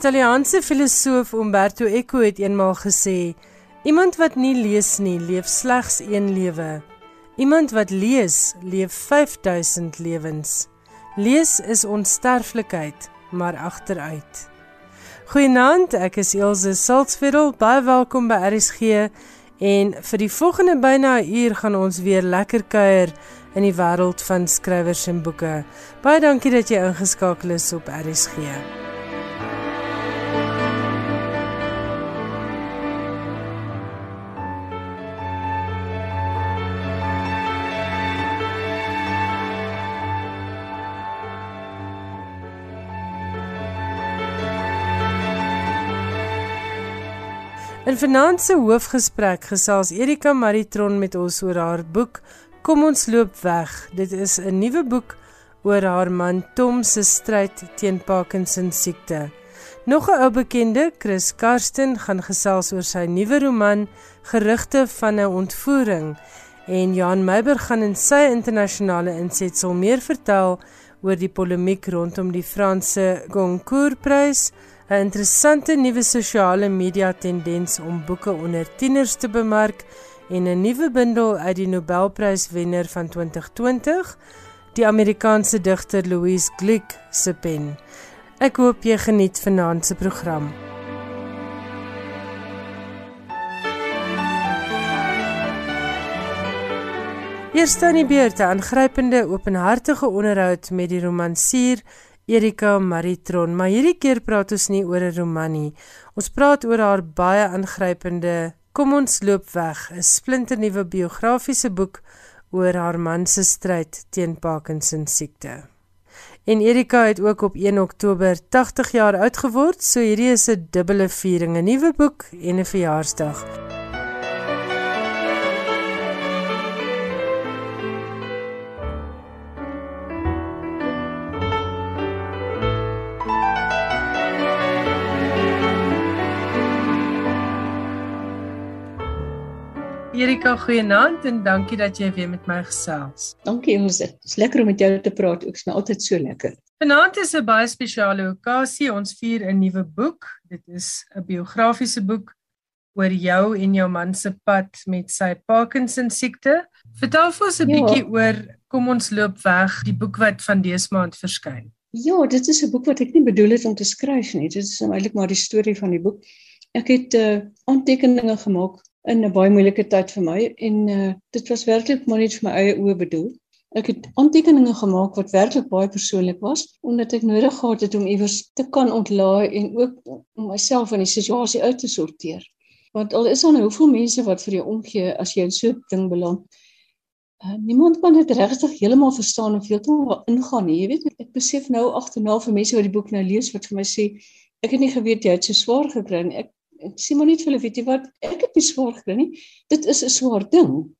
Italiaanse filosoof Umberto Eco het eenmaal gesê: Iemand wat nie lees nie, leef slegs een lewe. Iemand wat lees, leef 5000 lewens. Lees is onsterflikheid, maar agteruit. Goeienaand, ek is Elsje Salzveld. Baie welkom by RSG. En vir die volgende byna 'n uur gaan ons weer lekker kuier in die wêreld van skrywers en boeke. Baie dankie dat jy ingeskakel is op RSG. In vanaand se hoofgesprek gesels Erika Maritron met ons oor haar boek Kom ons loop weg. Dit is 'n nuwe boek oor haar man Tom se stryd teen Parkinson siekte. Nog 'n ou bekende, Chris Karsten, gaan gesels oor sy nuwe roman Gerugte van 'n ontvoering en Jan Meiber gaan in sy internasionale insetsel meer vertel oor die polemiek rondom die Franse Goncourt-prys 'n interessante nuwe sosiale media tendens om boeke onder tieners te bemark en 'n nuwe bundel uit die Nobelpryswenner van 2020, die Amerikaanse digter Louise Glück se pen. Ek hoop jy geniet vanaand se program. Eerste aan die beurt 'n aangrypende openhartige onderhoud met die romansier Erika Maritron, maar hierdie keer praat ons nie oor 'n roman nie. Ons praat oor haar baie aangrypende Kom ons loop weg, 'n splinternuwe biografiese boek oor haar man se stryd teen Parkinson siekte. En Erika het ook op 1 Oktober 80 jaar oud geword, so hierdie is 'n dubbele viering, 'n nuwe boek en 'n verjaarsdag. Erika, goeienaand en dankie dat jy weer met my gesels. Dankie ons. Dit is lekker om met jou te praat. Dit is my altyd so lekker. Vanaand is 'n baie spesiale okasie. Ons vier 'n nuwe boek. Dit is 'n biografiese boek oor jou en jou man se pad met sy Parkinson siekte. Vertel vir ons 'n ja. bietjie oor Kom ons loop weg, die boek wat van dese maand verskyn. Ja, dit is 'n boek wat ek nie bedoel het om te skryf nie. Dit is eintlik maar die storie van die boek. Ek het uh, aantekeninge gemaak in 'n baie moeilike tyd vir my en uh, dit was werklik maar net vir my eie oë bedoel. Ek het aantekeninge gemaak wat werklik baie persoonlik was omdat ek nodig gehad het om iewers te kan ontlaai en ook om myself in die situasie uit te sorteer. Want al is daar nou hoeveel mense wat vir jou omgee as jy in so 'n ding beland. Uh, niemand kan dit regtig heeltemal verstaan of heeltemal ingaan nie. Jy weet, ek besef nou agterna vir mense wat die boek nou lees wat vir my sê ek het nie geweet jy het so swaar gekry nie. Ek ek sê maar net vir hulle weet jy wat ek het nie swaar gekry nie. Dit is 'n swaar ding.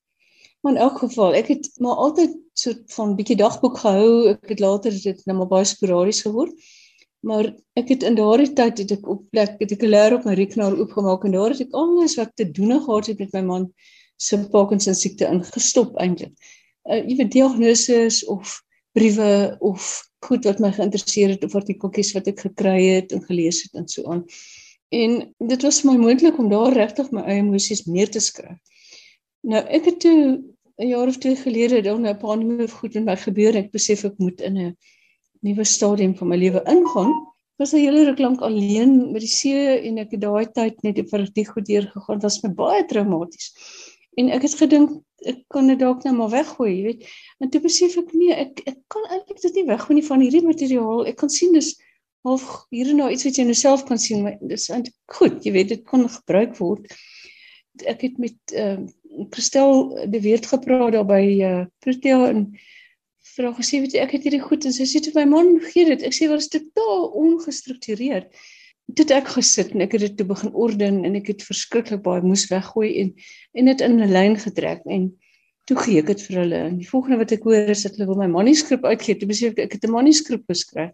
Maar in elk geval ek het maar altyd so van bietjie dagboek gehou. Ek het later dit nou maar baie sporadies geword. Maar ek het in daardie tyd het ek op plek het ek 'n leer op my rekenaar oopgemaak en daar het ek alles wat te doen gehad het met my man se Parkinson siekte ingestop eintlik. Uh, jy weet diagnoses of briewe of goed wat my geïnteresseer het of artikeltjies wat ek gekry het en gelees het en so aan En dit was my moontlik om daar regtig my eie emosies neer te skryf. Nou ek het toe 'n jaar of twee gelede dan 'n paar nuwe goed in my gebeur en ek besef ek moet in 'n nuwe stadium van my lewe ingaan. Ek was 'n hele ruk lank alleen met die see en ek het daai tyd net vir die goed deur gegaan. Dit was my baie traumaties. En ek het gedink ek kan dit dalk nou maar weggooi, jy weet. En toe besef ek nee, ek ek kan eintlik dit nie weggooi nie van hierdie materiaal. Ek kan sien dis of hier nou iets wat jy nou self kan sien maar dis eintlik goed jy weet dit kon gebruik word. Ek het met uh, Christel de Weert gepraat daar by uh, Protea en vra gesê weet jy ek het hierdie goed en sy sê toe my man gee dit. Ek sê wat is totaal ongestruktureerd. Dit ek gesit en ek het dit toe begin orden en ek het verskriklik baie moes weggooi en en dit in 'n lyn getrek en toe gee ek dit vir hulle. En die volgende wat ek hoor is dat hulle wil my manuskrip uitgee. Toe besef ek ek het 'n manuskrip geskryf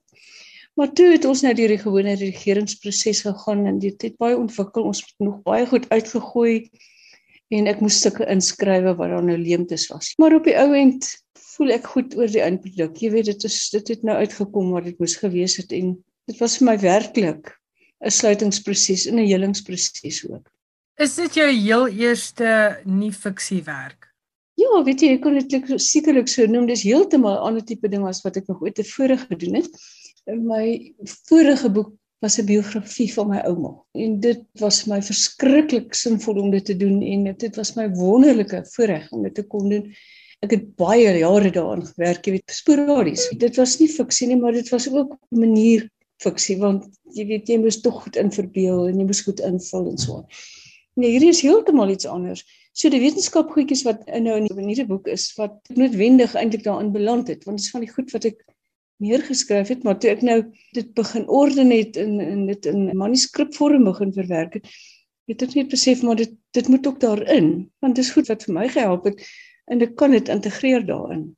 Maar toe het ons nou deur die gewone regeringsproses gegaan en dit het baie ontwikkel. Ons het nog baie goed uitgegooi en ek moes stukke inskrywe wat daar nou leemtes was. Maar op die ou end voel ek goed oor die eindproduk. Jy weet dit is dit het nou uitgekom wat dit moes gewees het en dit was vir my werklik 'n sluitingsproses en 'n helingsproses ook. Is dit jou heel eerste nie fiksiewerk? Ja, weet jy, ek kon dit sekerlik so noem. Dis heeltemal 'n ander tipe ding as wat ek nog ooit tevore gedoen het. My vorige boek was 'n biografie van my ouma en dit was my verskriklik sinvol om dit te doen en dit was my wonderlike voorreg om dit te kon doen. Ek het baie jare daaraan gewerk, jy weet, sporadies. Dit was nie fiksie nie, maar dit was ook 'n manier fiksie want jy weet jy moes tog goed inverbeel en jy moes goed invul en so. Nee, hierdie is heeltemal iets anders. So die wetenskap goedjies wat in nou in hierdie boek is wat noodwendig eintlik daarin beland het, want dit is van die goed wat ek neergeskryf het, maar toe ek nou dit begin orden het in in dit in manuskripvorm begin verwerk het, het ek net besef maar dit dit moet ook daarin, want dit is goed wat vir my gehelp het en ek kan dit integreer daarin.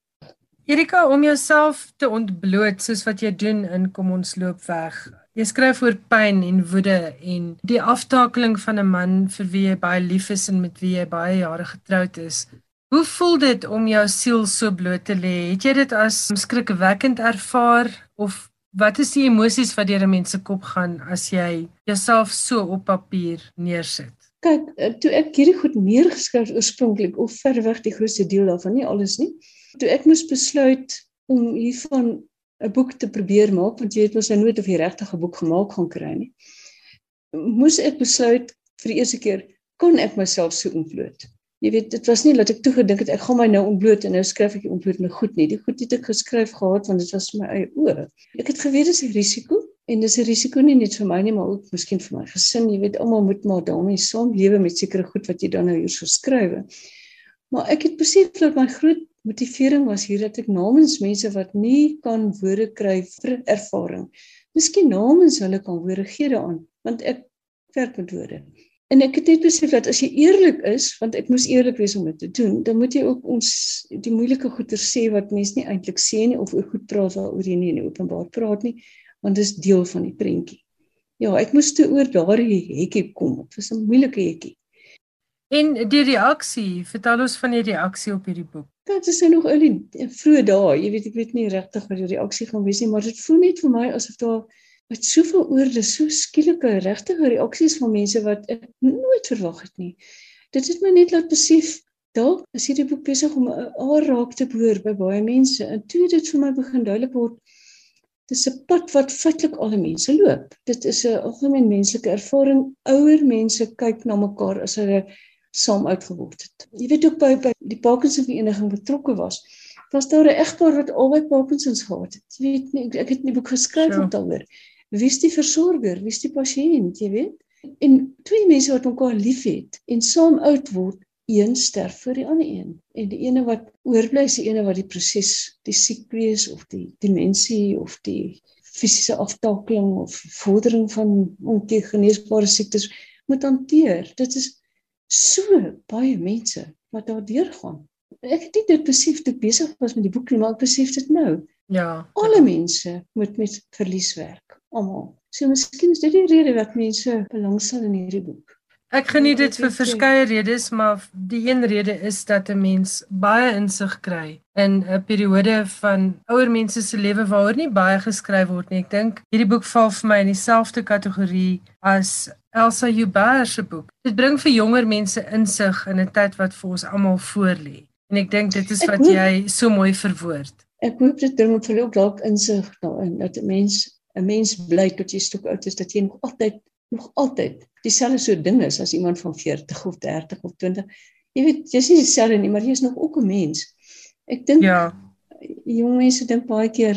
Erika, om jouself te ontbloot soos wat jy doen in Kom ons loop weg. Jy skryf oor pyn en woede en die aftakeling van 'n man vir wie jy baie lief is en met wie jy baie jare getroud is. Hoe voel dit om jou siel so bloot te lê? Het jy dit as skrikwekkend ervaar of wat is die emosies wat deur 'n mens se kop gaan as jy jouself so op papier neersit? Kyk, eh, toe ek hierdie goed neergeskryf oorspronklik of verweg die grootste deel daarvan, nie alles nie. Toe ek moes besluit om hiervan 'n boek te probeer maak, want jy weet mos nou nooit of jy regtig 'n boek gemaak gaan kry nie. Moes ek besluit vir die eerste keer kon ek myself so ontbloot jy weet dit was nie dat ek toe gedink het ek gaan my nou ontbloot en nou skryf ek ontbloot my goed nie. Die goed het ek geskryf gehad want dit was my eie oë. Ek het geweet dis 'n risiko en dis 'n risiko nie net vir my nie maar ook miskien vir my gesin. Jy weet almal moet maar daarmee saam lewe met sekere goed wat jy dan nou hier so skrywe maar ek het besef dat my groot motivering was hier dat ek namens mense wat nie kan woorde kry vir ervaring miskien namens hulle kan woorde gee daaraan want ek werk met woorde En ek het net besef dat as jy eerlik is, want ek moes eerlik wees om dit te doen, dan moet jy ook ons die moeilike goeie sê wat mense nie eintlik sê nie of goed praat waaroor jy nie in openbaar praat nie, want dit is deel van die prentjie. Ja, ek moes toe oor daardie hekkie kom. Dit was 'n moeilike hekkie. En die reaksie, vertel ons van die reaksie op hierdie boek. Dit is nou nog in die vroeë dae, jy weet ek weet nie regtig wat die reaksie gaan wees nie, maar dit voel net vir my asof daar met soveel oorde, so skielike regtige reaksies van mense wat ek nooit verwag het nie. Dit het my net laat besef dalk is hierdie boek besig om 'n aar raak te boor by baie mense. En toe dit vir my begin duidelik word, dis 'n pad wat feitelik alle mense loop. Dit is 'n algemeen menslike ervaring. Ouer mense kyk na mekaar as hulle saam uitgeword het. Jy weet ook by by die Parkinson vereniging betrokke was. Was daar 'n egpaar wat albei Parkinsons gehad het. Jy weet nie, ek het 'n boek geskryf sure. daaroor wie is die versorger, wie is die pasiënt, jy weet? En twee mense wat mekaar liefhet en saam oud word, een sterf vir die ander een. En die ene wat oorbly is die ene wat die proses, die siek wees of die demensie of die fisiese aftakeling of vordering van ongeneesbare siektes moet hanteer. Dit is so baie mense wat daar deurgaan. Ek het dit besef toe besig was met die boek, maar ek besef dit nou. Ja. Alle mense moet met verlies werk almal. So miskien is dit die rede dat mense belangstel in hierdie boek. Ek geniet dit vir verskeie redes, maar die een rede is dat 'n mens baie insig kry in 'n periode van ouer mense se lewe waaroor nie baie geskryf word nie. Ek dink hierdie boek val vir my in dieselfde kategorie as Elsa Huber se boek. Dit bring vir jonger mense insig in 'n tyd wat vir ons almal voorlê. En ek dink dit is wat jy so mooi verwoord. Ek hoop dit bring vir ook dalk insig daarin dat 'n mens 'n mens bly tot jy stok oud is dat jy nog altyd nog altyd dieselfde so ding is as iemand van 40 of 30 of 20. Jy weet, jy is nie dieselfde nie, maar jy is nog ook 'n mens. Ek dink Ja. Jong mense dink baie keer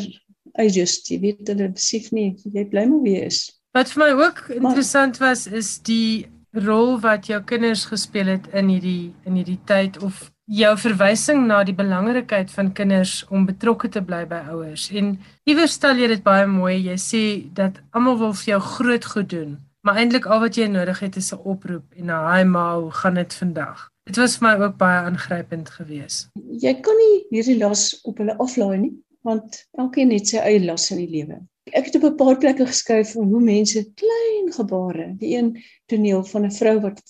I just jy weet hulle besef nie jy bly maar wie jy is. Wat vir my ook interessant was is die rol wat jou kinders gespeel het in hierdie in hierdie tyd of jou verwysing na die belangrikheid van kinders om betrokke te bly by ouers. En iewers stel jy dit baie mooi. Jy sê dat almal wil vir jou groot goed doen, maar eintlik al wat jy nodig het is 'n oproep en 'n hi ma, hoe gaan dit vandag? Dit was vir my ook baie aangrypend geweest. Jy kan nie hierdie las op hulle aflaai nie, want elkeen het sy eie las in die lewe. Ek het op 'n paar plekke geskryf van hoe mense klein gebare, die een toneel van 'n vrou wat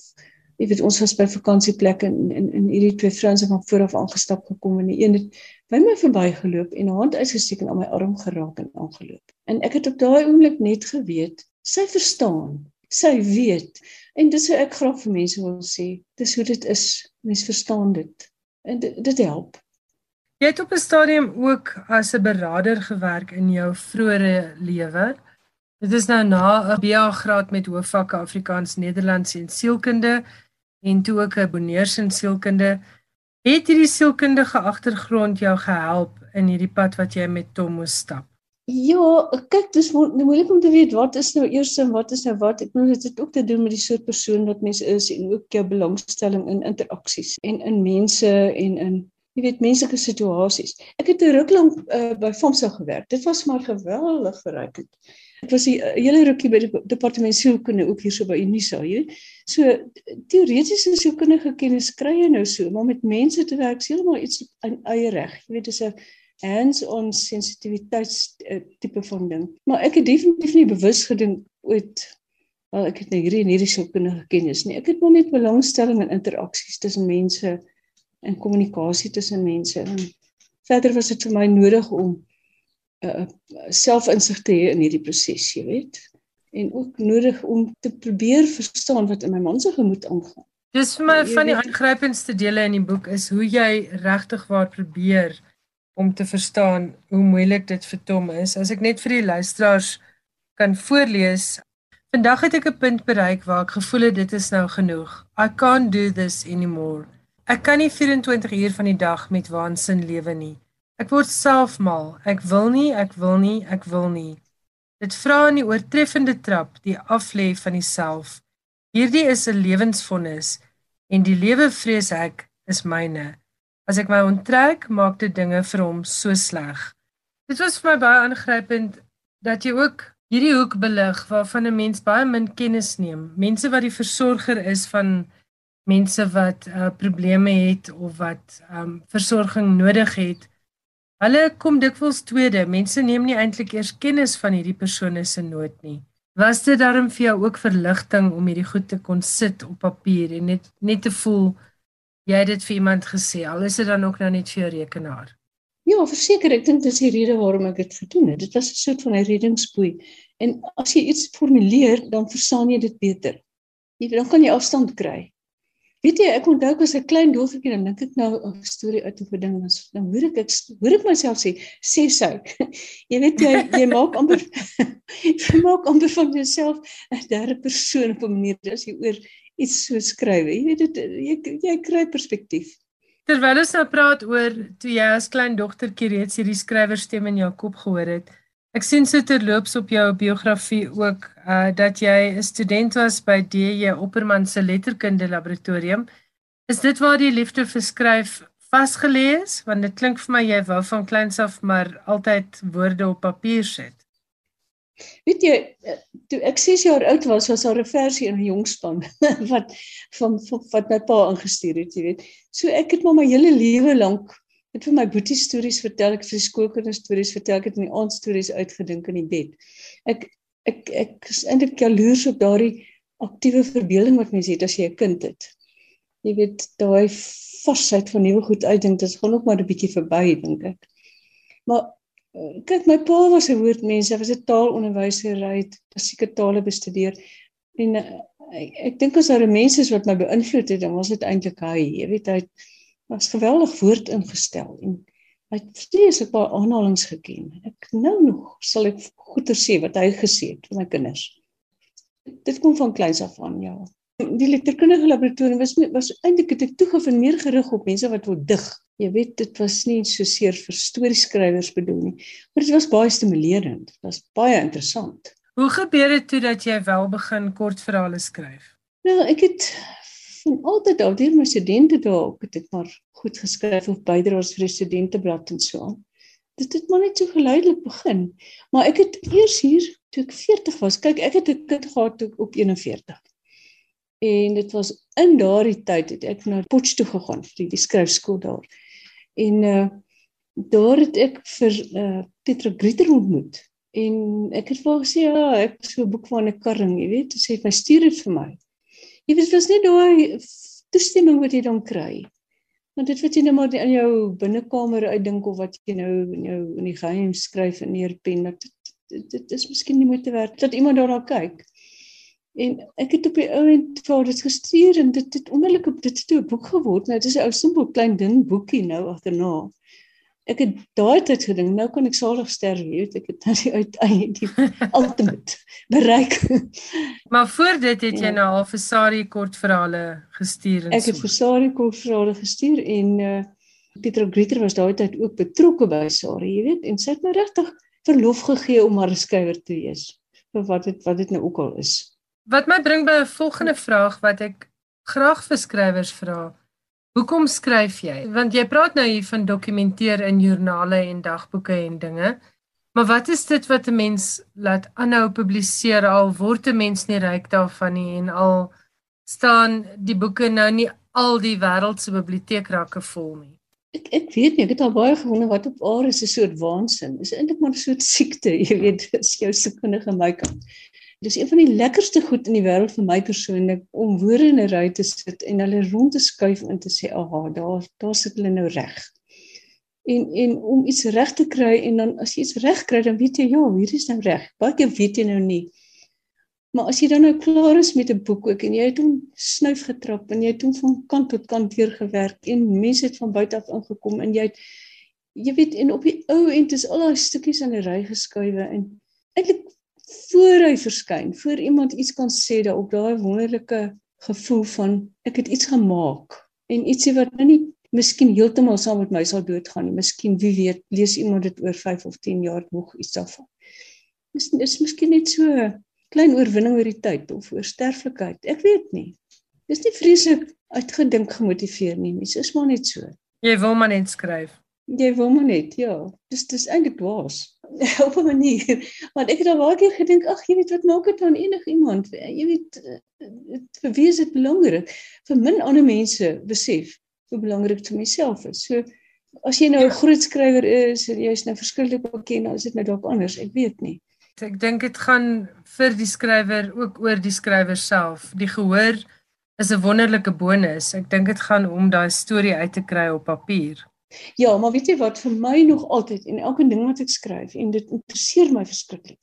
jy weet ons was by vakansieplekke in in in hierdie twee vrouens het van voor af aangestap gekom en die een het by my verbygeloop en 'n hand uitgesteek en aan my arm geraak en aangeloop. En ek het op daai oomblik net geweet Sy verstaan, sy weet. En dis hoe ek graag vir mense wil sê, dis hoe dit is. Mense verstaan dit. En dit, dit help. Jy het op 'n stadium ook as 'n beraader gewerk in jou vroeë lewe. Dit is nou na 'n BA graad met hoofvakke Afrikaans, Nederlands en sielkunde en toe ook 'n boneurs in sielkunde. Het hierdie sielkundige agtergrond jou gehelp in hierdie pad wat jy met Tom moes stap? Ja, kyk, dis mo nou moeilik om te weet wat is nou eers en wat is nou wat. Ek bedoel dit het ook te doen met die soort persoon wat mens is en ook jou belangstelling in interaksies en in mense en in jy weet menslike situasies. Ek het 'n ruk lank uh, by FOMSA gewerk. Dit was maar geweldig verrykend. Ek was 'n hele rukkie by die departement sielkunde ook hier so by Unisa, jy weet. So teoretiese sielkundige kennis kry jy nou so, maar met mense te werk is heeltemal iets in eie reg. Jy weet dis 'n hands-on sensitiwiteits uh, tipe van ding. Maar ek het definitief nie bewus gedink ooit wel ek het nou hierdie en hierdie sielkundige kennis nie. Ek het maar net belangstelling in interaksies tussen mense en kommunikasie tussen mense. En verder was dit vir my nodig om uh selfinsig te hê in hierdie proses, jy weet. En ook nodig om te probeer verstaan wat in my man se gemoed aangaan. Dis vir my van die aangrypendste dele in die boek is hoe jy regtig waar probeer om te verstaan hoe moeilik dit vir Tom is. As ek net vir die luisteraars kan voorlees. Vandag het ek 'n punt bereik waar ek gevoel het dit is nou genoeg. I can't do this anymore. Ek kan nie 24 uur van die dag met waansin lewe nie. Ek word selfmal. Ek wil nie, ek wil nie, ek wil nie. Dit vra in die oortreffende trap die aflê van die self. Hierdie is 'n lewensvonnis en die lewe vrees ek is myne. As ek my onttrek, maak dit dinge vir hom so sleg. Dit was vir my baie aangrypend dat jy ook hierdie hoek belig waarvan 'n mens baie min kennis neem. Mense wat die versorger is van mense wat uh, probleme het of wat um, versorging nodig het. Hulle kom dikwels tweede. Mense neem nie eintlik eers kennis van hierdie persone se nood nie. Was dit daarom vir jou ook verligting om hierdie goed te kon sit op papier en net net te voel jy het dit vir iemand gesê al is dit dan ook nou net vir jou rekenaar? Ja, verseker, ek dink dis die rede waarom ek dit gedoen het. Dit was 'n soort van 'n reddingsboei. En as jy iets formuleer, dan verstaan jy dit beter. Jy dan kan jy afstand kry. Weet jy, ek onthou as 'n klein dogtertjie dan dink ek nou 'n storie uit 'n ding was. Dan hoor ek ek hoor ek myself sê, sê sou. jy weet jy jy maak amper jy maak amper van jouself 'n derde persoon op 'n manier as jy oor iets so skryf. Jy weet dit jy jy kry perspektief. Terwyl ons nou praat oor toe jy as klein dogtertjie reeds hierdie skrywerstem in jou kop gehoor het, Ek sien so terloops op jou biografie ook uh dat jy 'n student was by DJ Opperman se letterkunde laboratorium. Is dit waar die liefde vir skryf vasgelê is? Want dit klink vir my jy wou van kleins af maar altyd woorde op papier sit. Weet jy, uh, toe ek 6 jaar oud was, was daar 'n versie in 'n jongspan wat van, van wat my pa ingestuur het, jy weet. So ek het maar my hele lewe lank het vir my boetie stories vertel, ek vir skoolkinders stories vertel, ek het in die aand stories uitgedink in die bed. Ek ek ek is eintlik jaloers op daardie aktiewe verbeelding wat mens het as jy 'n kind het. Jy weet, daai varsheid van nuwe goed uitdink, dit gaan nog maar 'n bietjie verby dink ek. Maar eh, kyk, my pa was 'n woordmens, hy was 'n taalonderwyser, hy het klassieke tale bestudeer en uh, ek, ek dink as daar mense is wat my beïnvloed het, dan was dit eintlik hy. Jy weet, hy het was geweldig woord ingestel en hy het vreeslik baie aanhalings geken. Ek nou nog sal ek goeie sê wat hy gesê het vir my kinders. Dit kom van kleins af aan, ja. Die letterkundige laboratorium was was eintlik het ek toegevind meer gerig op mense wat wil dig. Jy weet dit was nie so seer vir storieskrywers bedoel nie, maar dit was baie stimulerend. Dit was baie interessant. Hoe gebeur dit toe dat jy wel begin kortverhale skryf? Nou, ek het van altyd al deur my studente daar ook het ek maar goed geskryf of bydraes vir die studenteblad en so. Dit het maar net so geleidelik begin. Maar ek het eers hier toe ek 40 was. Kyk, ek het 'n kind gehad toe op 41. En dit was in daardie tyd het ek na Potchefstroom gegaan vir die skryfskool daar. En uh daar het ek vir uh Petra Grieter ontmoet. En ek het vir haar gesê, "Ja, ek het so 'n boek van 'n karring, jy weet." Sê, "My stuur dit vir my." Jy weet dit was net daai toestemming wat jy dan kry. Want dit wat jy nou maar in jou binnekamer uitdink of wat jy nou in jou in die geheim skryf in neer pen dat dit, dit is miskien nie moeite werd dat iemand daarna kyk. En ek het op die ouend vir dit gestuur en dit het onmiddellik op dit toe 'n boek geword. Nou dit is 'n ou simpel klein dun boekie nou agterna. Ek het daai tyd gedink, nou kan ek salig sterf, weet, ek het nou die uit die ultimate bereik. maar voor dit het jy ja. nou al vir Sari kortverhale gestuur en ek so. Het vir Sari kortverhale gestuur en uh Pieter Greeter was daai tyd ook betrokke by Sari, jy weet, en sy het my regtig verlof gegee om maar 'n skrywer te wees vir wat dit wat dit nou ook al is. Wat my bring by 'n volgende vraag wat ek graag vir skrywers vra. Hoekom skryf jy? Want jy praat nou hier van dokumenteer in joernale en dagboeke en dinge. Maar wat is dit wat 'n mens laat aanhou publiseer al word 'n mens nie ryk daarvan nie en al staan die boeke nou nie al die wêreld se biblioteekrakke vol nie. Ek ek weet nie, ek het al baie gewonder wat op aarde is 'n soort waansin. Is eintlik maar 'n soort siekte, jy weet, dis jou siekkundige my kant. Dis een van die lekkerste goed in die wêreld vir my persoonlik om woorde in 'n ry te sit en hulle rond te skuif en te sê, "Ag, daar daar sit hulle nou reg." En en om iets reg te kry en dan as jy iets reg kry, dan weet jy, ja, hier is nou reg. Baie keer weet jy nou nie. Maar as jy dan nou klaar is met 'n boek ook en jy het hom snuif getrap en jy het hom van kant tot kant deur gewerk en mense het van buite af ingekom en jy het jy weet en op die ou end is al daai stukkies aan 'n ry geskuiwe en eintlik voor hy verskyn, voor iemand iets kan sê dat op daai wonderlike gevoel van ek het iets gemaak en ietsie wat nou nie miskien heeltemal saam met my sal doodgaan nie. Miskien wie weet, lees iemand dit oor 5 of 10 jaar nog iets daarvan. Dis is miskien net so klein oorwinning oor die tyd of oor sterflikheid. Ek weet nie. Dis nie vreeslik uitgedink gemotiveer nie. Mens is maar net so. Jy wil maar net skryf. Jy wil maar net, ja. Dis dis eintlik dwaas. Op 'n manier. Want ek het al baie keer gedink, ag, jy weet wat maak dit aan enigiemand? Jy weet vir wie is dit belangrik? Vir min ander mense besef hoe belangrik dit vir myself is. So as jy nou 'n groot skrywer is, jy's nou verskriklik bekend, dan is dit nou dalk anders. Ek weet nie. Ek dink dit gaan vir die skrywer ook oor die skrywer self. Die gehoor is 'n wonderlike bonus. Ek dink dit gaan om daai storie uit te kry op papier. Ja, maar weet jy wat vir my nog altyd en elke ding wat ek skryf en dit interesseer my verskriklik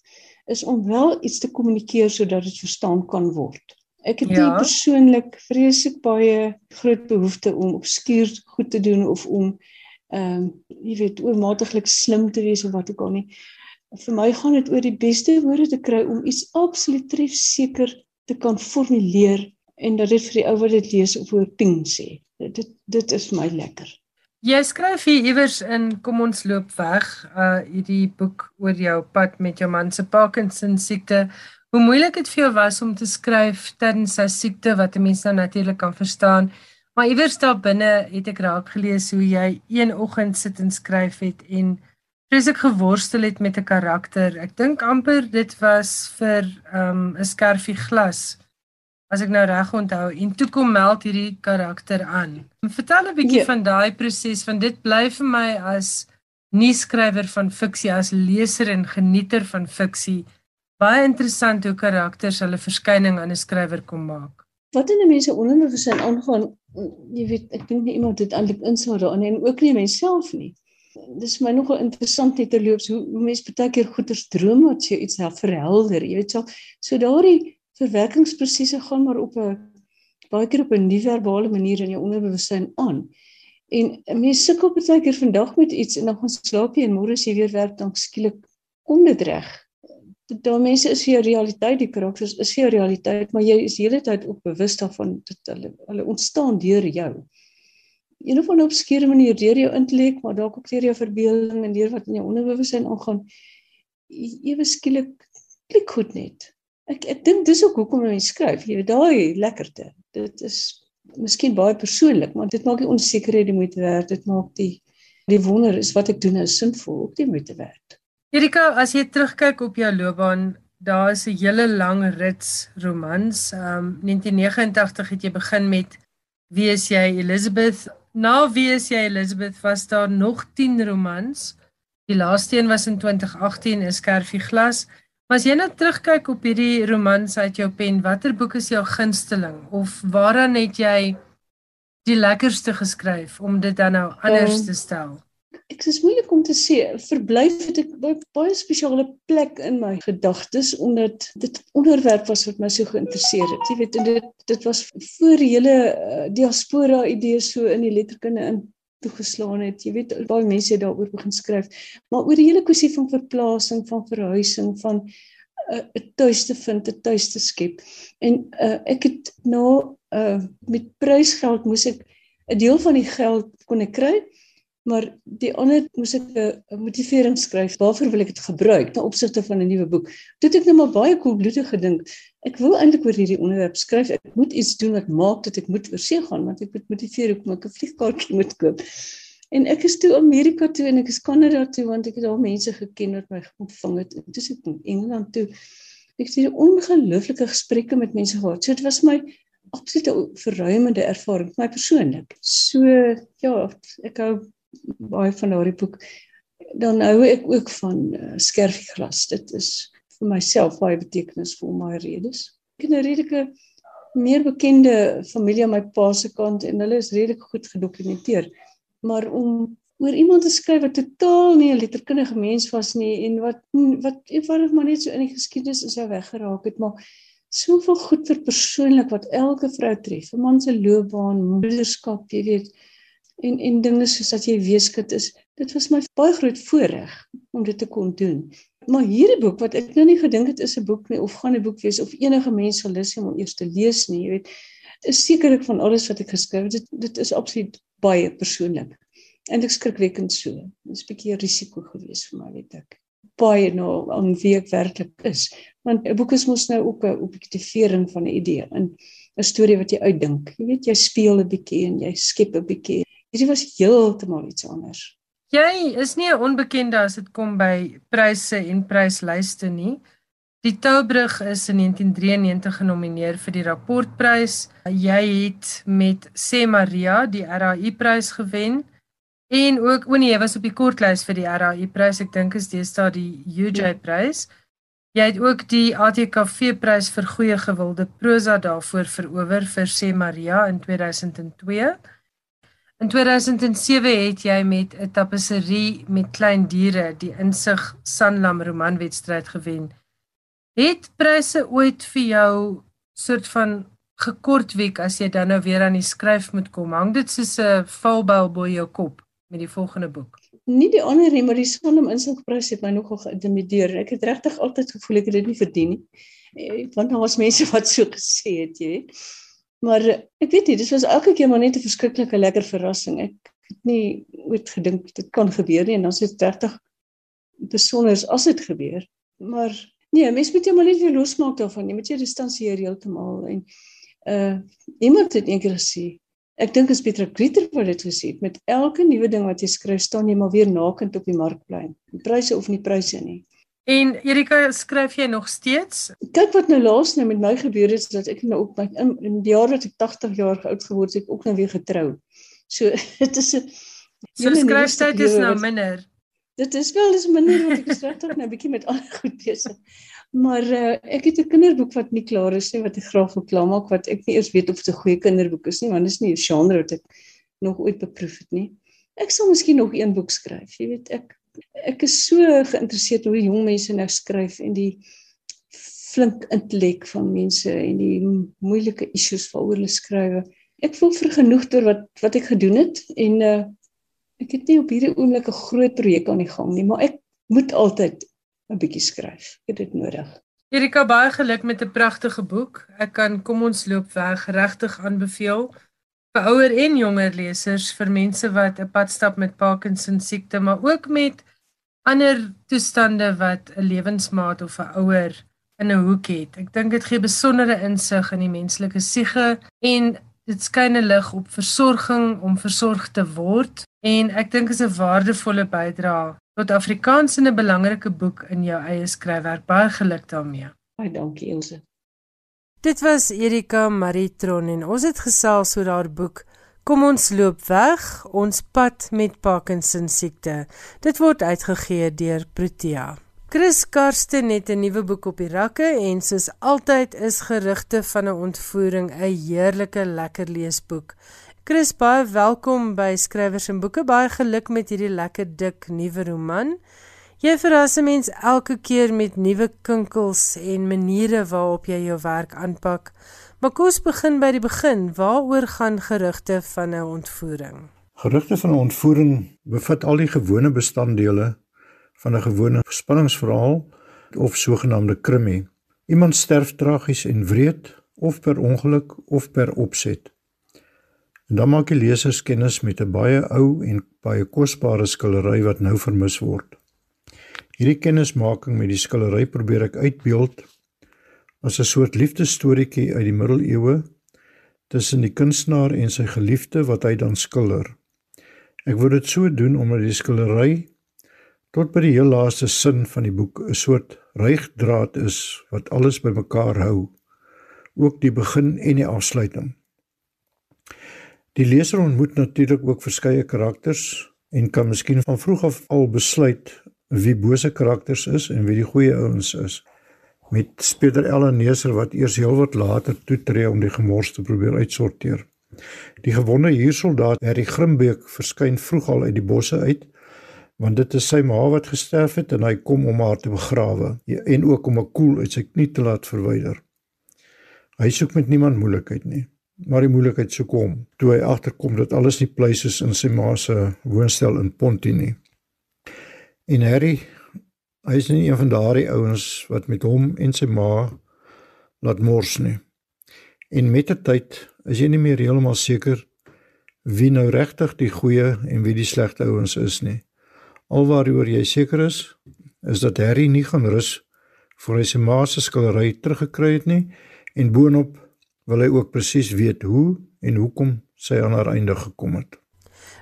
is om wel iets te kommunikeer sodat dit verstaan kan word. Ek het ja. persoonlik vreeslik baie groot behoefte om obskuur goed te doen of om ehm um, jy weet oormatiglik slim te wees of wat ook al nie vir my gaan dit oor die beste woorde te kry om iets absoluut trefseker te kan formuleer en dat dit vir die ou wat dit lees of oor ping sê. Dit dit is vir my lekker. Jy skryf hier iewers in kom ons loop weg uh hierdie boek oor jou pad met jou man se Parkinson siekte. Hoe moeilik dit vir jou was om te skryf tydens sy siekte wat 'n mens nou natuurlik kan verstaan. Maar iewers daar binne het ek raak gelees hoe jy een oggend sit en skryf het en vreeslik geworstel het met 'n karakter. Ek dink amper dit was vir um, 'n um, skerfie glas. As ek nou reg onthou, en toe kom meld hierdie karakter aan. Vertel 'n bietjie ja. van daai proses want dit bly vir my as nuuskrywer van fiksie, as leser en genieter van fiksie, baie interessant hoe karakters hulle verskyning aan 'n skrywer kom maak. Wat in 'n mens se onderbewussyn aangaan, jy weet, ek dink nie iemand dit eintlik insou daarin en ook nie myself nie dis my nogal interessant net te loop hoe, hoe mense baie keer goeters droom wat jy iets help verhelder jy weet so so daardie verwerkingsprosesse gaan maar op 'n baie keer op 'n nie-verbale manier in jou onderbewussyn aan. En mense sukkel baie keer vandag met iets en dan gaan slaap jy en môre as jy weer werk dan skielik kom dit reg. Daar mense is vir jou realiteit die karakters is vir jou realiteit maar jy is hele tyd ook bewus daarvan dat hulle hulle ontstaan deur jou. Een of ander obskure manier deur jou intellek, maar dalk ook deur jou verbeelding en deur wat in jou onderbewussyn aangaan, ewe skielik klik goed net. Ek ek dink dis ook hoekom mense skryf. Jy weet daai lekkerte. Dit is miskien baie persoonlik, maar dit maak die onsekerheid die moeite werd. Dit maak die die wonder is wat ek doen is sinvol, ook die moeite werd. Erika, as jy terugkyk op jou loopbaan, daar is 'n hele lang rits romans. Um 1989 het jy begin met Wie is jy Elizabeth Na wie is jy Elizabeth was daar nog 10 romans. Die laaste een was in 2018 is Kerfie Glas. Maar as jy nou terugkyk op hierdie romans uit jou pen, watter boek is jou gunsteling? Of waaraan het jy die lekkerste geskryf om dit dan nou anders um, te stel? ek is moeilik om te sê. Verblyf het ek baie spesiale plek in my gedagtes omdat dit onderwerp was wat my so geïnteresseer het. Jy weet dit dit was voor die hele uh, diaspora idee so in die letterkunde in toegeslaan het. Jy weet baie mense het daaroor begin skryf. Maar oor die hele kwessie van verplasing van verhuising van uh, 'n tuis te vind 'n tuis te skep. En uh, ek het nou uh, met prysgeld moes ek 'n deel van die geld kon ek kry maar die ander moes ek 'n motivering skryf waarvoor wil ek dit gebruik ten opsigte van 'n nuwe boek. Toe het ek nou maar baie koelbloedig gedink. Ek wou eintlik oor hierdie onderwerp skryf. Ek moet iets doen wat maak dat ek moet oorsee gaan want ek moet motiveer hoekom ek 'n vliegkaartjie moet koop. En ek is toe Amerika toe en ek is Kanada toe want ek het al mense geken wat my ontvang het. En toe ek in Engeland toe ek het hier ongelooflike gesprekke met mense gehad. So dit was my absolute verruimende ervaring vir my persoonlik. So ja, ek hou baie van daardie boek dan hou ek ook van uh, skerfieglas. Dit is vir myself baie betekenisvol my redes. Ek het 'n redelike meer bekende familie aan my pa se kant en hulle is redelik goed gedokumenteer. Maar om oor iemand te skryf wat totaal nie 'n letterkundige mens was nie en wat wat eenvoudig maar net so in die geskiedenis is hy weggeraak het, maar soveel goed vir persoonlik wat elke vrou tref. 'n Man se loopbaan, moederskap, jy weet, en en dinge soos dat jy weeskind is dit was my baie groot voorreg om dit te kon doen. Maar hierdie boek wat ek nou nie gedink het is 'n boek nie of gaan 'n boek wees of enige mens sal lus hê om eers te lees nie jy weet is sekerlik van alles wat ek geskryf het. Dit dit is absoluut baie persoonlik en ek skrikwekkend so. Dit is 'n bietjie risiko geweest vir my weet ek. Baie nou aan wie ek werklik is. Want 'n boek is mos nou ook 'n objektivering van 'n idee en 'n storie wat jy uitdink. Jy weet jy speel 'n bietjie en jy skep 'n bietjie Hierdie was heeltemal iets anders. Jy is nie 'n onbekende as dit kom by pryse en pryslyste nie. Die Toubrug is in 1993 genomineer vir die rapportprys. Jy het met Sê Maria die RAI prys gewen en ook o nee, jy was op die kortlys vir die RAI prys. Ek dink is deesdae die UJ prys. Jy het ook die ATKV prys vir goeie gewilde prosa daarvoor verower vir Sê Maria in 2002. In 2007 het jy met 'n tapisserie met klein diere die insig Sanlam romanwedstryd gewen. Het pryse ooit vir jou soort van gekortwiek as jy dan nou weer aan die skryf moet kom? Hang dit soos 'n valbel bo jou kop met die volgende boek? Nie die ander nie, maar die Sanlam insigprys het my nogal geïntimideer. Ek het regtig altyd gevoel ek het dit nie verdien nie. Eh, want daar was mense wat so gesê het, jy weet. Maar ek weet nie, dit was elke keer maar net 'n verskriklike lekker verrassing. Ek het nie ooit gedink dit kan gebeur nie en dan is dit regtig besonder as dit gebeur. Maar nee, mens moet jy maar net weer losmaak daarvan. Jy moet jy distansieer heeltemal en uh iemand het eendag gesê, ek dink is Petra Grieter wat dit gesê het, met elke nuwe ding wat jy skryf, staan jy maar weer nakend op die markplein. Die pryse of nie pryse nie. En Erika, skryf jy nog steeds? Kyk wat nou laas nou met my gebeur het dat ek nou ook my in, in die jaar wat ek 80 jaar oud geword het, ook nou weer getrou. So dit is 'n So skryftyd is nou minder. Dit is wel dis minder wat ek skryf tog nou 'n bietjie met ander goed besig. Maar uh, ek het 'n kinderboek wat nie klaar is nie wat ek graag wil klaarmaak wat ek nie eers weet of dit 'n goeie kinderboek is nie want dit is nie 'n genre wat ek nog ooit beproef het nie. Ek sal miskien nog een boek skryf. Jy weet ek ek is so geïnteresseerd hoe jong mense nou skryf en die flink intellek van mense en die moeilike issues waaroor hulle skryf. Ek voel vergenoeg deur wat wat ek gedoen het en uh, ek het nie op hierdie oomblik 'n groot projek aan die gang nie, maar ek moet altyd 'n bietjie skryf. Ek het dit nodig. Erika baie geluk met 'n pragtige boek. Ek kan kom ons loop weg regtig aanbeveel vir ouer en jonger lesers, vir mense wat 'n pad stap met Parkinson siekte, maar ook met ander toestande wat 'n lewensmaat of 'n ouer in 'n hoek het. Ek dink dit gee besondere insig in die menslike siege en dit skyn 'n lig op versorging om versorg te word en ek dink is 'n waardevolle bydrae tot Afrikaans in 'n belangrike boek in jou eie skryfwerk. Baie geluk daarmee. Baie dankie Elsje. Dit was Erika Maritron en ons het gesels oor haar boek Kom ons loop weg, ons pad met Parkinson siekte. Dit word uitgegee deur Protea. Chris Karsten het 'n nuwe boek op die rakke en soos altyd is gerugte van 'n ontvoering 'n heerlike lekker leesboek. Chris, baie welkom by Skrywers en Boeke. Baie geluk met hierdie lekker dik nuwe roman. Jy verras mense elke keer met nuwe kinkels en maniere waarop jy jou werk aanpak. Maar kom ons begin by die begin. Waaroor gaan gerugte van 'n ontvoering? Gerugte van 'n ontvoering bevat al die gewone bestanddele van 'n gewone spanningsverhaal of sogenaamde krimie. Iemand sterf tragies en wreed of per ongeluk of per opset. En dan maak die lesers kennis met 'n baie ou en baie kosbare skildery wat nou vermis word. Hierdie kennismaking met die skildery probeer ek uitbeeld as 'n soort liefdesstorietjie uit die middeleeue tussen die kunstenaar en sy geliefde wat hy dan skilder. Ek wou dit so doen omdat die skildery tot by die heel laaste sin van die boek 'n soort rygdraad is wat alles bymekaar hou, ook die begin en die afsluiting. Die leser ontmoet natuurlik ook verskeie karakters en kan miskien van vroeg af al besluit wie bose karakters is en wie die goeie ouens is. Met Speeder Ellen Neser wat eers heelwat later toetree om die gemors te probeer uitsorteer. Die gewonde huursoldaat Harry Grimbeek verskyn vroeg al uit die bosse uit want dit is sy ma wat gesterf het en hy kom om haar te begrawe en ook om 'n koel uit sy knie te laat verwyder. Hy soek met niemand moeilikheid nie, maar die moeilikheid sou kom toe hy agterkom dat alles nie pleis is in sy ma se woonstel in Ponty nie. En Harry, hy is nie een van daardie ouens wat met hom en sy ma laat mors nie. En met die tyd is jy nie meer heeltemal seker wie nou regtig die goeie en wie die slegte ouens is nie. Alwaaroor jy seker is, is dat Harry nie gaan rus voor hy sy ma se skildery teruggekry het nie en boonop wil hy ook presies weet hoe en hoekom sy aan haar einde gekom het.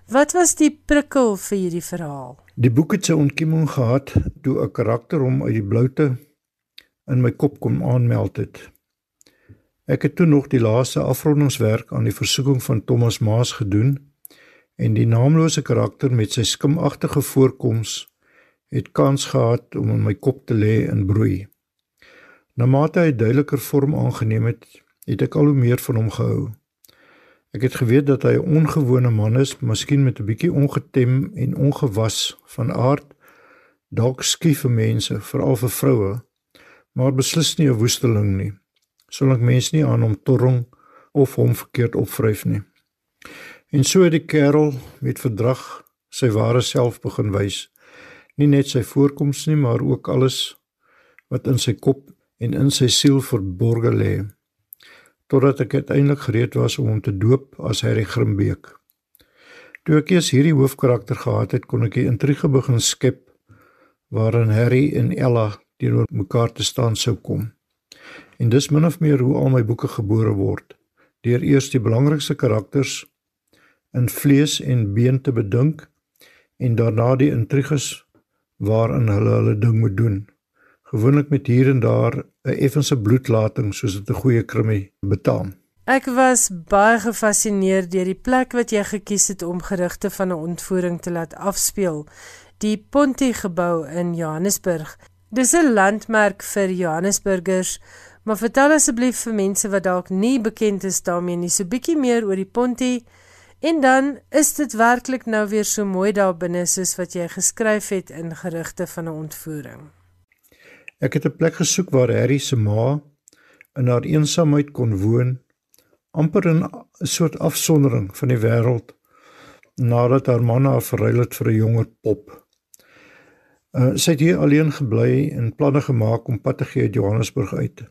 Wat was die prikkel vir hierdie verhaal? Die boek het sy ontkieming gehad toe 'n karakter hom uit die bloute in my kop kom aanmeld het. Ek het toe nog die laaste afrondingswerk aan die versoeking van Thomas Maas gedoen en die naamlose karakter met sy skimagtige voorkoms het kans gehad om in my kop te lê en broei. Naarmate hy duideliker vorm aangeneem het, het ek al hoe meer van hom gehou. Ek het geweet dat hy 'n ongewone man is, miskien met 'n bietjie ongetem en ongewas van aard, dalk skief vir mense, veral vir vroue, maar beslis nie 'n woesteling nie. Solank mense nie aan hom torring of hom verkeerd opvryf nie. En so het die kerel met verdrag sy ware self begin wys. Nie net sy voorkoms nie, maar ook alles wat in sy kop en in sy siel verborge lê. Totdat ek uiteindelik gereed was om hom te doop as Harry Grimbeek. Toe ek eers hierdie hoofkarakter gehad het, kon ek 'n intrige begin skep waarin Harry en Ella teenoor mekaar te staan sou kom. En dis min of meer hoe al my boeke gebore word, deur eers die belangrikste karakters in vlees en been te bedink en daarna die intriges waarin hulle hulle ding moet doen. Gewoonlik met hier en daar 'n effense bloedlating soos dit 'n goeie krimie betaam. Ek was baie gefassineer deur die plek wat jy gekies het om gerugte van 'n ontvoering te laat afspeel. Die Ponty gebou in Johannesburg. Dis 'n landmerk vir Johannesburgers, maar vertel asseblief vir mense wat dalk nie bekend is daarmee nie, so bietjie meer oor die Ponty En dan is dit werklik nou weer so mooi daar binne soos wat jy geskryf het in gerugte van 'n ontvoering. Ek het 'n plek gesoek waar Harry se ma in haar eensaamheid kon woon, amper in 'n soort afsondering van die wêreld nadat haar man haar verruil het vir 'n jonger pop. Uh, sy het hier alleen gebly en planne gemaak om pad te gee uit Johannesburg uit.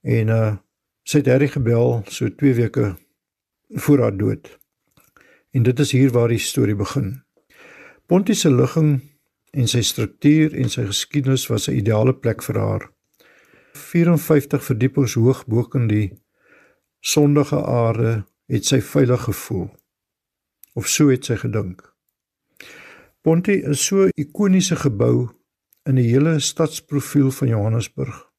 En uh sy het Harry gebel so 2 weke voor haar dood. En dit is hier waar die storie begin. Pontie se ligging en sy struktuur en sy geskiedenis was 'n ideale plek vir haar. 54 verdiepings hoog bo in die sondige aarde het sy veilig gevoel. Of so het sy gedink. Pontie is so 'n ikoniese gebou in die hele stadsprofiel van Johannesburg.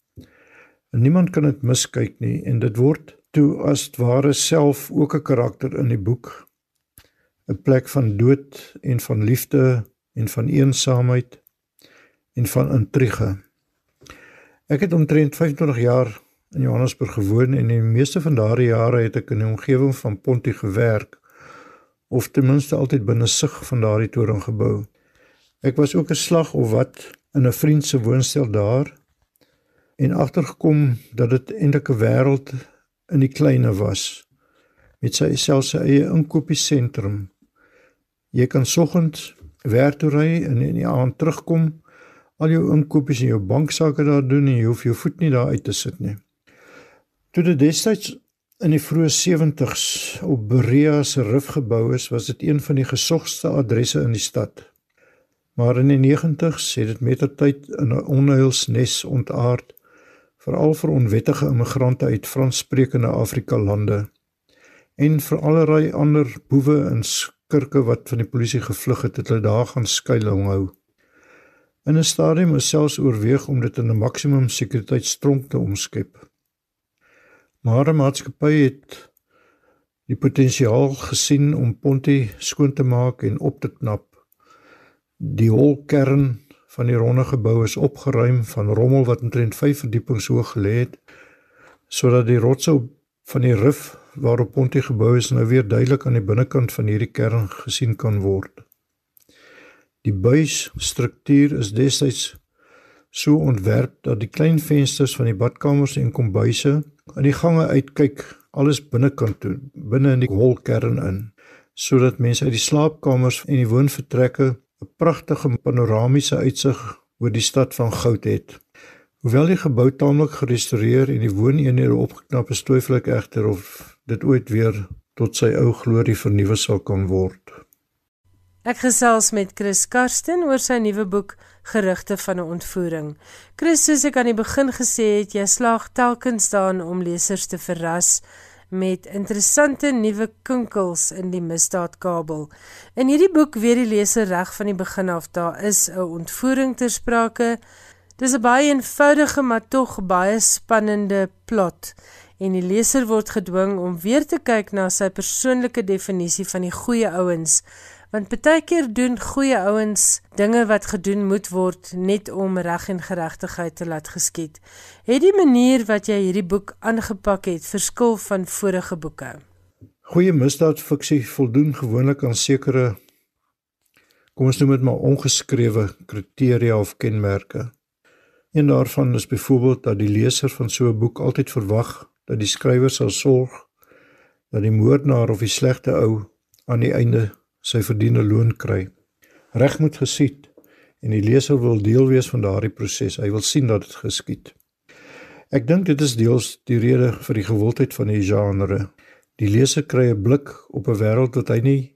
En niemand kan dit miskyk nie en dit word toe as ware self ook 'n karakter in die boek 'n plek van dood en van liefde en van eensaamheid en van intrige. Ek het omtrent 25 jaar in Johannesburg gewoon en die meeste van daardie jare het ek in die omgewing van Ponty gewerk of ten minste altyd binne sig van daardie toringgebou. Ek was ook 'n slag of wat in 'n vriend se woonstel daar en agtergekom dat dit eintlik 'n wêreld in die kleine was met sy selfs sy eie inkopiesentrum. Jy kan soggens werk toe ry en in die aand terugkom, al jou inkopies en jou banksaake daar doen en jy hoef jou voet nie daar uit te sit nie. Toe dit destyds in die vroeë 70s op Berea se rif gebou is, was dit een van die gesogste adresse in die stad. Maar in die 90s het dit mettertyd in 'n onheilsnes ontaard, veral vir onwettige immigrante uit Franssprekende Afrika lande en vir allerlei ander boewe en skurke wat van die polisie gevlug het, het hulle daar gaan skuilhou hou. In 'n stadium is selfs oorweeg om dit in 'n maksimum sekuriteitstronk te omskep. Maar 'n maatskappy het die potensiaal gesien om Ponty skoon te maak en op te knap. Die holkern van die ronde gebou is opgeruim van rommel wat omtrent 5 verdiepings hoog gelê het sodat die rotse van die rif waarop Ponty gebou is nou weer duidelik aan die binnekant van hierdie kern gesien kan word. Die buisstruktuur is destyds so ontwerp dat die klein vensters van die badkamers en kombuise in die gange uitkyk alles binnekant toe, binne in die holkern in, sodat mense uit die slaapkamers en die woonvertrekke 'n pragtige panoramiese uitsig oor die stad van goud het. Hoewel die gebou taamlik gerestoreer en die wooneenhede opgeknap is, twyfel ek egter of dit ooit weer tot sy ou glorie vernuwe sal kan word. Ek gesels met Chris Karsten oor sy nuwe boek Gerugte van 'n ontvoering. Chris, soos ek aan die begin gesê het, jy slaag telkens daarin om lesers te verras met interessante nuwe kinkels in die misdaadkabel. In hierdie boek weet die leser reg van die begin af daar is 'n ontvoering ter sprake. Dis 'n baie eenvoudige maar tog baie spannende plot en die leser word gedwing om weer te kyk na sy persoonlike definisie van die goeie ouens want baie keer doen goeie ouens dinge wat gedoen moet word net om reg en geregtigheid te laat geskied. Het die manier wat jy hierdie boek aangepak het verskil van vorige boeke? Goeie misdaadfiksie voldoen gewoonlik aan sekere kom ons noem dit maar ongeskrewe kriteria of kenmerke. Een daarvan is byvoorbeeld dat die leser van so 'n boek altyd verwag dat die skrywer sal sorg dat die moordenaar of die slegte ou aan die einde sy verdiende loon kry. Reg moet geskied en die leser wil deel wees van daardie proses. Hy wil sien dat dit geskied. Ek dink dit is deels die rede vir die gewildheid van die genre. Die leser kry 'n blik op 'n wêreld wat hy nie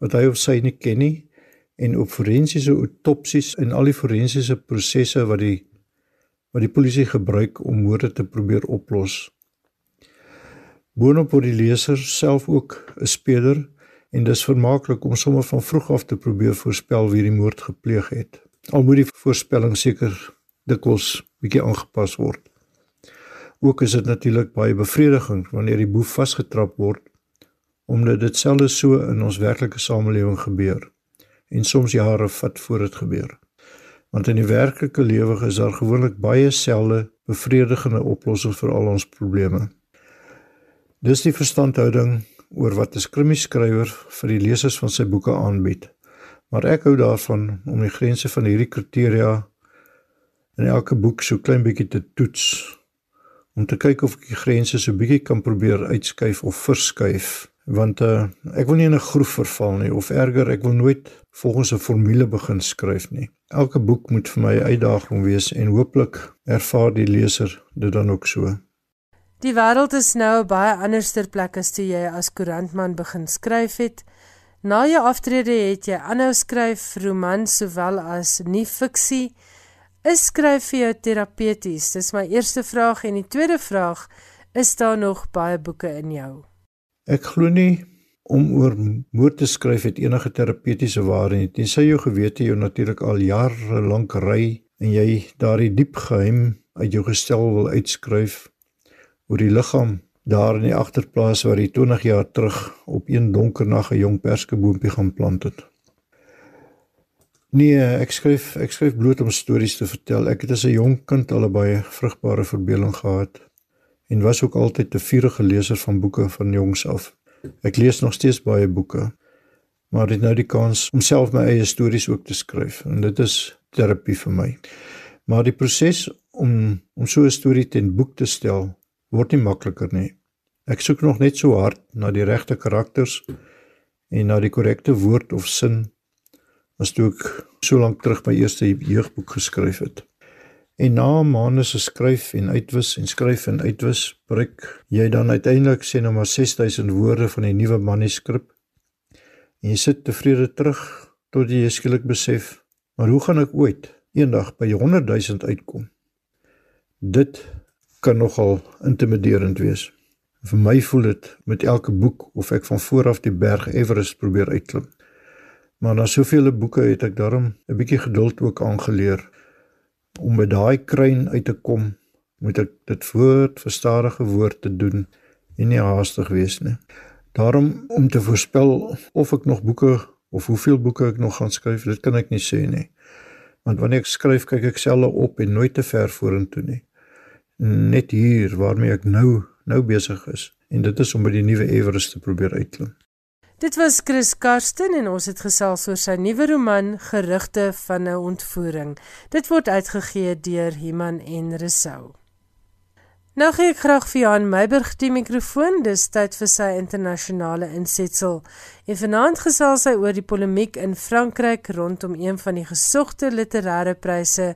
wat hy of sy nie ken nie en op forensiese autopsies en al die forensiese prosesse wat die wat die polisie gebruik om moorde te probeer oplos. Boonop word die leser self ook 'n speler en dis vermaaklik om sommer van vroeg af te probeer voorspel wie die moord gepleeg het. Al moet die voorspelling seker dikwels bietjie aangepas word. Ook is dit natuurlik baie bevredigend wanneer die boef vasgetrap word omdat dit selfs so in ons werklike samelewing gebeur en soms jare vat voor dit gebeur. Want in die werklike lewe is daar gewoonlik baie selde bevredigende oplossings vir al ons probleme. Dis die verstandhouding oor wat 'n skrimmieskrywer vir die lesers van sy boeke aanbied. Maar ek hou daarvan om die grense van hierdie kriteria in elke boek so klein bietjie te toets om te kyk of ek die grense so bietjie kan probeer uitskuif of verskuif want uh, ek wil nie in 'n groef verval nie of erger ek wil nooit volgens 'n formule begin skryf nie. Elke boek moet vir my 'n uitdaging wees en hooplik ervaar die leser dit dan ook so. Die wêreld is nou baie anderster plek as toe jy as koerantman begin skryf het. Na jou aftrede het jy aanhou skryf romans sowel as nie fiksie. Is skryf vir jou terapeuties? Dis my eerste vraag en die tweede vraag, is daar nog baie boeke in jou? Ek glo nie om oor moord te skryf het enige terapeutiese waarde nie. Tensy jou gewete jou natuurlik al jare lank ry en jy daardie diep geheim uit jou gestel wil uitskryf oor die liggaam daar in die agterplaas waar hy 20 jaar terug op een donker nag 'n jong perskeboompie gaan plant het. Nee, ek skryf ek skryf bloot om stories te vertel. Ek het as 'n jong kind al baie vrugbare verbeelding gehad en was ook altyd 'n vurige leser van boeke van jongs af. Ek lees nog steeds baie boeke. maar het nou die kans om self my eie stories ook te skryf en dit is terapie vir my. Maar die proses om om so 'n storie ten boek te stel word nie makliker nie. Ek soek nog net so hard na die regte karakters en na die korrekte woord of sin as toe ek so lank terug my eerste jeugboek geskryf het. En na maande se skryf en uitwis en skryf en uitwis, breek jy dan uiteindelik sê nou maar 6000 woorde van die nuwe manuskrip. En jy sit tevrede terug tot jy skielik besef, maar hoe gaan ek ooit eendag by 100000 uitkom? Dit kan nogal intimiderend wees. Vir my voel dit met elke boek of ek van voor af die berg Everest probeer uitklim. Maar na soveel boeke het ek daarom 'n bietjie geduld ook aangeleer om by daai kruin uit te kom, moet ek dit woord vir stadige woord te doen en nie haastig wees nie. Daarom om te voorspel of ek nog boeke of hoeveel boeke ek nog gaan skryf, dit kan ek nie sê nie. Want wanneer ek skryf, kyk ek selfe op en nooit te ver vorentoe nie. Net hier waarmee ek nou nou besig is en dit is om by die nuwe Everest te probeer uitklim. Dit was Chris Karsten en ons het gesels oor sy nuwe roman Gerugte van 'n ontvoering. Dit word uitgegee deur Iman en Resou. Nou gee ek graag vir Johan Meiburg die mikrofoon. Dis tyd vir sy internasionale insetsel. En vanaand gesels hy oor die polemiek in Frankryk rondom een van die gesogte literêre pryse,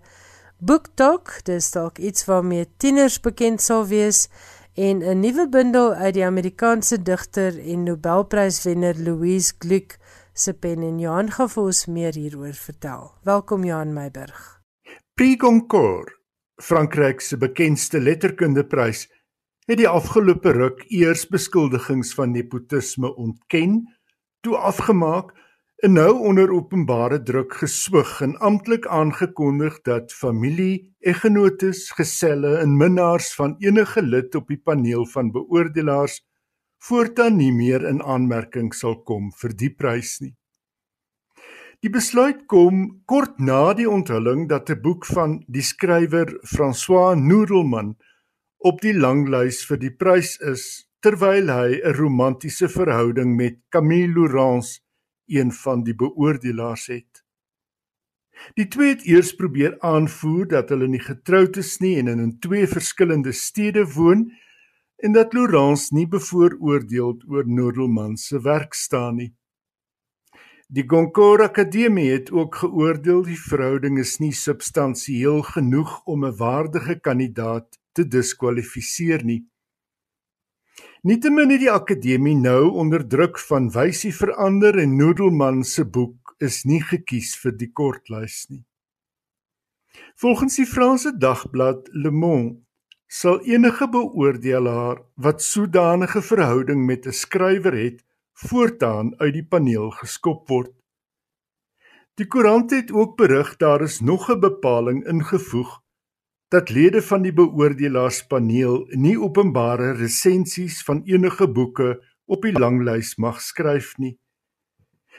BookTok. Dis dalk iets waarmee tieners bekend sal wees en 'n nuwe bundel uit die Amerikaanse digter en Nobelpryswenner Louise Glück se pen en Johan gaan vir ons meer hieroor vertel. Welkom Johan Meiburg. Prix Goncourt, Frankryk se bekendste letterkundeprys, het die afgelope ruk eers beskuldigings van nepotisme ontken, toe afgemaak en nou onder openbare druk geswig en amptelik aangekondig dat familie, eggenotes, geselle en minnaars van enige lid op die paneel van beoordelaars voortaan nie meer in aanmerking sal kom vir die prys nie. Die besluit kom kort na die onthulling dat 'n boek van die skrywer François Noodleman op die langlys vir die prys is terwyl hy 'n romantiese verhouding met Camille Laurence een van die beoordelaars het. Die twee het eers probeer aanvoer dat hulle nie getroud is nie en in twee verskillende stede woon en dat Laurence nie bevooroordeeld oor Noordelman se werk staan nie. Die Goncourt Akademie het ook geoordeel die verhouding is nie substansieel genoeg om 'n waardige kandidaat te diskwalifiseer nie. Nietemin het die akademie nou onder druk van wysie verander en Noodleman se boek is nie gekies vir die kortlys nie. Volgens die Franse dagblad Le Monde sal enige beoordelaar wat sodanige verhouding met 'n skrywer het, voortaan uit die paneel geskop word. Die koerant het ook berig daar is nog 'n bepaling ingevoeg dat lede van die beoordelaarspaneel nie openbare resensies van enige boeke op die langlys mag skryf nie.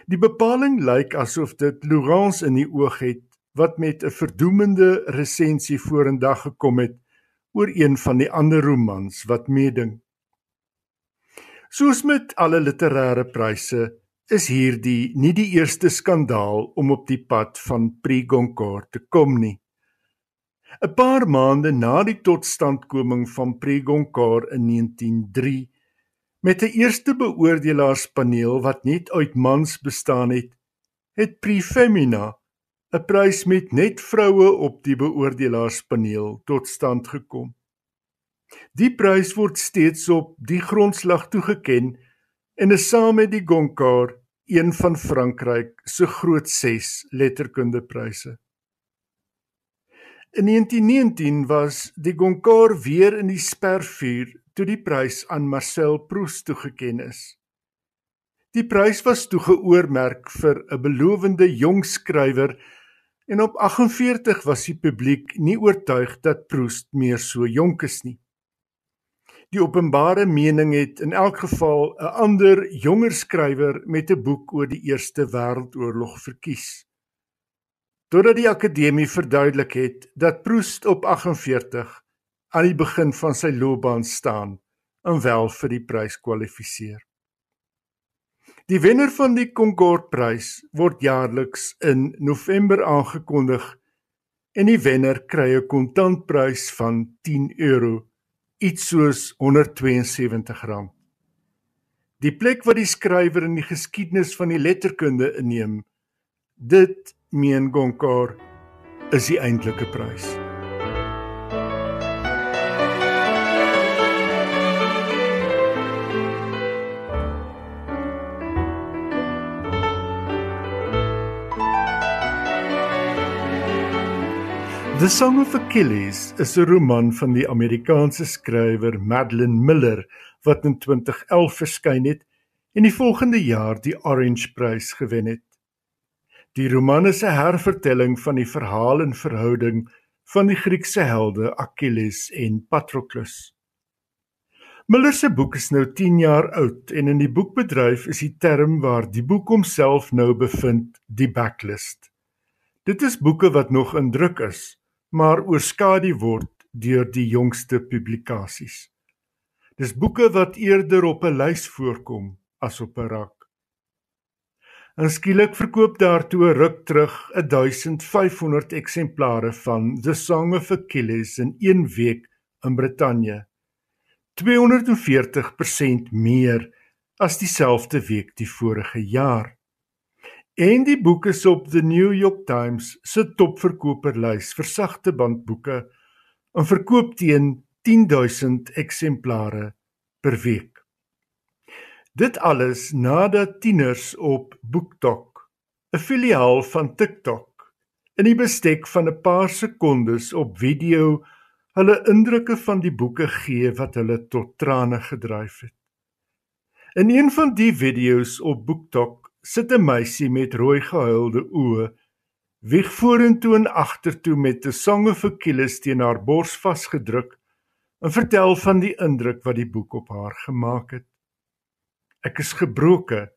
Die bepaling lyk asof dit Laurence in die oog het wat met 'n verdoemende resensie vorendag gekom het oor een van die ander romans wat meeding. Soos met alle literêre pryse is hierdie nie die eerste skandaal om op die pad van Prix Goncourt te kom nie. 'n paar maande na die totstandkoming van Pregoncar in 1903 met 'n eerste beoordelaarspaneel wat net uit mans bestaan het, het Prefemina 'n prys met net vroue op die beoordelaarspaneel tot stand gekom. Die prys word steeds op die grondslag toegeken en is saam met die Goncourt een van Frankryk se groot 6 letterkundepryse. In 1919 was die Goncourt weer in die spervuur toe die prys aan Marcel Proust toegekend is. Die prys was toegeoormerk vir 'n belowende jong skrywer en op 48 was die publiek nie oortuig dat Proust meer so jonk is nie. Die openbare mening het in elk geval 'n ander jonger skrywer met 'n boek oor die Eerste Wêreldoorlog verkies totdat die akademie verduidelik het dat Proust op 48 aan die begin van sy loopbaan staan en wel vir die prys kwalifiseer. Die wenner van die Concorde-prys word jaarliks in November aangekondig en die wenner kry 'n kontantprys van 10 euro, iets soos R172. Die plek wat die skrywer in die geskiedenis van die letterkunde inneem, dit meen Goncourt is die eintlike prys. The Song of Achilles is 'n roman van die Amerikaanse skrywer Madeline Miller wat in 2011 verskyn het en die volgende jaar die Orange Prys gewen het. Die roman is 'n hervertelling van die verhaal en verhouding van die Griekse helde Achilles en Patroklos. Miller se boek is nou 10 jaar oud en in die boekbedryf is die term waar die boek homself nou bevind, die backlist. Dit is boeke wat nog in druk is maar oorskadu word deur die jongste publikasies. Dis boeke wat eerder op 'n lys voorkom as op 'n rak. En skielik verkoop daartoe 'n ruk terug 1500 eksemplare van The Song of Achilles in 1 week in Brittanje. 240% meer as dieselfde week die vorige jaar. En die boek is op The New York Times se topverkoperslys vir sagte bandboeke en verkoop teen 10000 eksemplare per week. Dit alles nadat tieners op BookTok, 'n filiaal van TikTok, in die bestek van 'n paar sekondes op video hulle indrukke van die boeke gee wat hulle tot trane gedryf het. In een van die video's op BookTok sit 'n meisie met rooi gehuilde oë, wieg vorentoe en agtertoe met 'n Song of Achilles teen haar bors vasgedruk en vertel van die indruk wat die boek op haar gemaak het. Ek is gebroke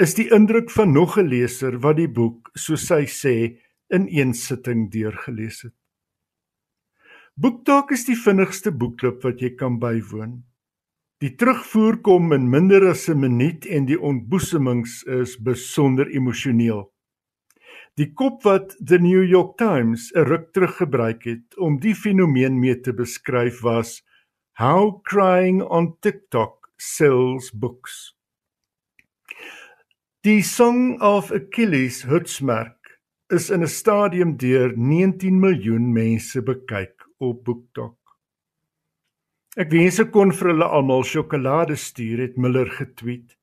is die indruk van nog 'n leser wat die boek, soos sy sê, in een sitting deurgelees het. Boektalk is die vinnigste boekklub wat jy kan bywoon. Die terugvoer kom in minder as 'n minuut en die ontboesemings is besonder emosioneel. Die kop wat The New York Times 'n ruk terug gebruik het om die fenomeen mee te beskryf was How crying on TikTok sells books. Die Song of Achilles hutsmerk is in 'n stadium deur 19 miljoen mense bekyk op BookTok. Ek wens ek kon vir hulle almal sjokolade stuur het Miller getweet.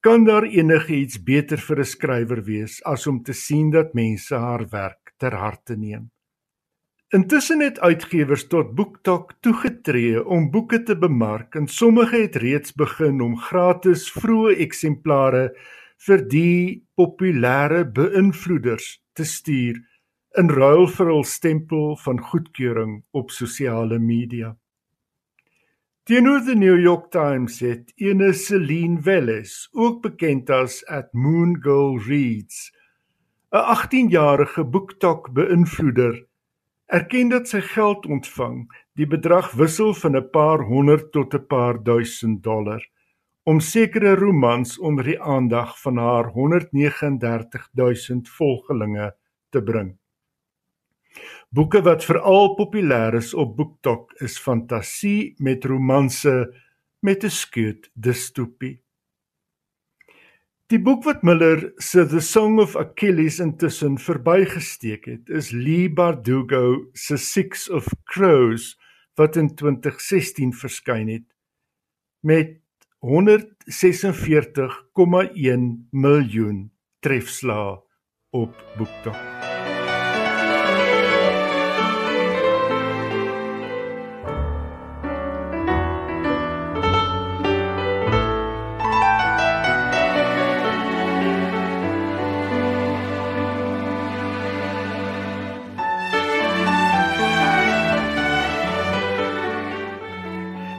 Kan daar enigiets beter vir 'n skrywer wees as om te sien dat mense haar werk ter harte neem? Intussen het uitgewers tot BookTok toegetree om boeke te bemark en sommige het reeds begin om gratis vroeë eksemplare vir die populêre beïnvloeders te stuur in ruil vir hul stempel van goedkeuring op sosiale media. Teenoor die New York Times het ene Celine Welles, ook bekend as at Moon Girl Reads, 'n 18-jarige boektok beïnvloeder, erken dat sy geld ontvang, die bedrag wissel van 'n paar honderd tot 'n paar duisend dollar, om sekere romans onder die aandag van haar 139 000 volgelinge te bring. Boeke wat veral populêr is op BookTok is fantasie met romanse met 'n skeut distopie. Die boek wat Miller se The Song of Achilles intussen verbygesteek het, is Lee Bardugo se Six of Crows wat in 2016 verskyn het met 146,1 miljoen trefslae op BookTok.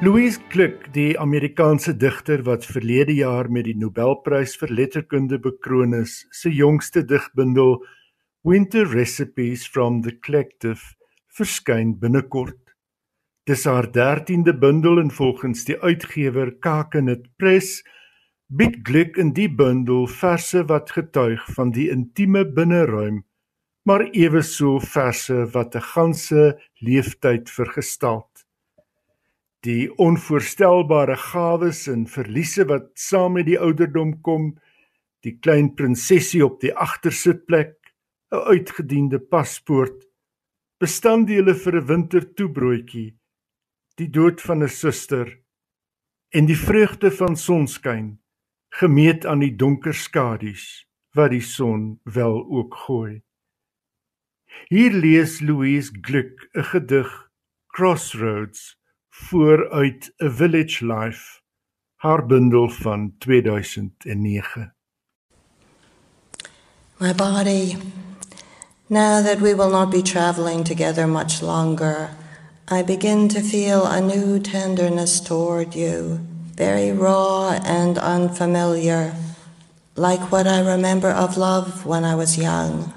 Louise Glück, die Amerikaanse digter wat verlede jaar met die Nobelprys vir letterkunde bekroon is, se jongste digbundel Winter Recipes from the Collective verskyn binnekort. Dis haar 13de bundel en volgens die uitgewer Kakenit Press bied Gluck in die bundel verse wat getuig van die intieme binneruim, maar eweso verse wat 'n ganse leeftyd vergestaal. Die onvoorstelbare gawes en verliese wat saam met die ouderdom kom, die klein prinsesie op die agtersitplek, 'n uitgediende paspoort, bestanddele vir 'n wintertoebroodjie, die dood van 'n suster en die vreugde van sonskyn gemeet aan die donker skadu's wat die son wel ook gooi. Hier lees Louise Gluck 'n gedig Crossroads village life haar bundel van 2009 My body now that we will not be traveling together much longer I begin to feel a new tenderness toward you very raw and unfamiliar, like what I remember of love when I was young.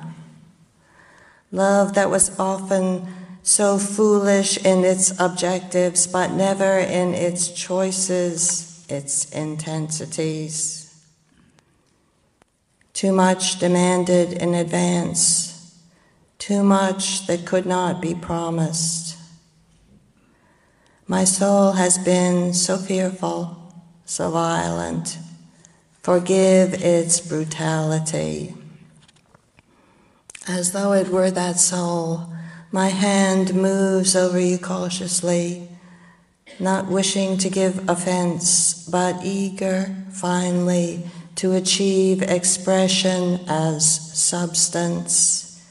Love that was often so foolish in its objectives, but never in its choices, its intensities. Too much demanded in advance, too much that could not be promised. My soul has been so fearful, so violent. Forgive its brutality. As though it were that soul, my hand moves over you cautiously, not wishing to give offense, but eager finally to achieve expression as substance.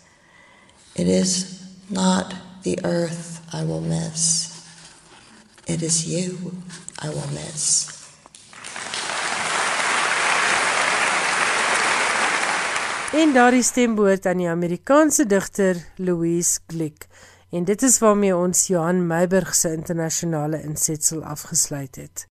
It is not the earth I will miss. It is you I will miss. En daardie stem behoort aan die Amerikaanse digter Louise Glück. En dit is waarmee ons Johan Meiburg se internasionale insetsel afgesluit het.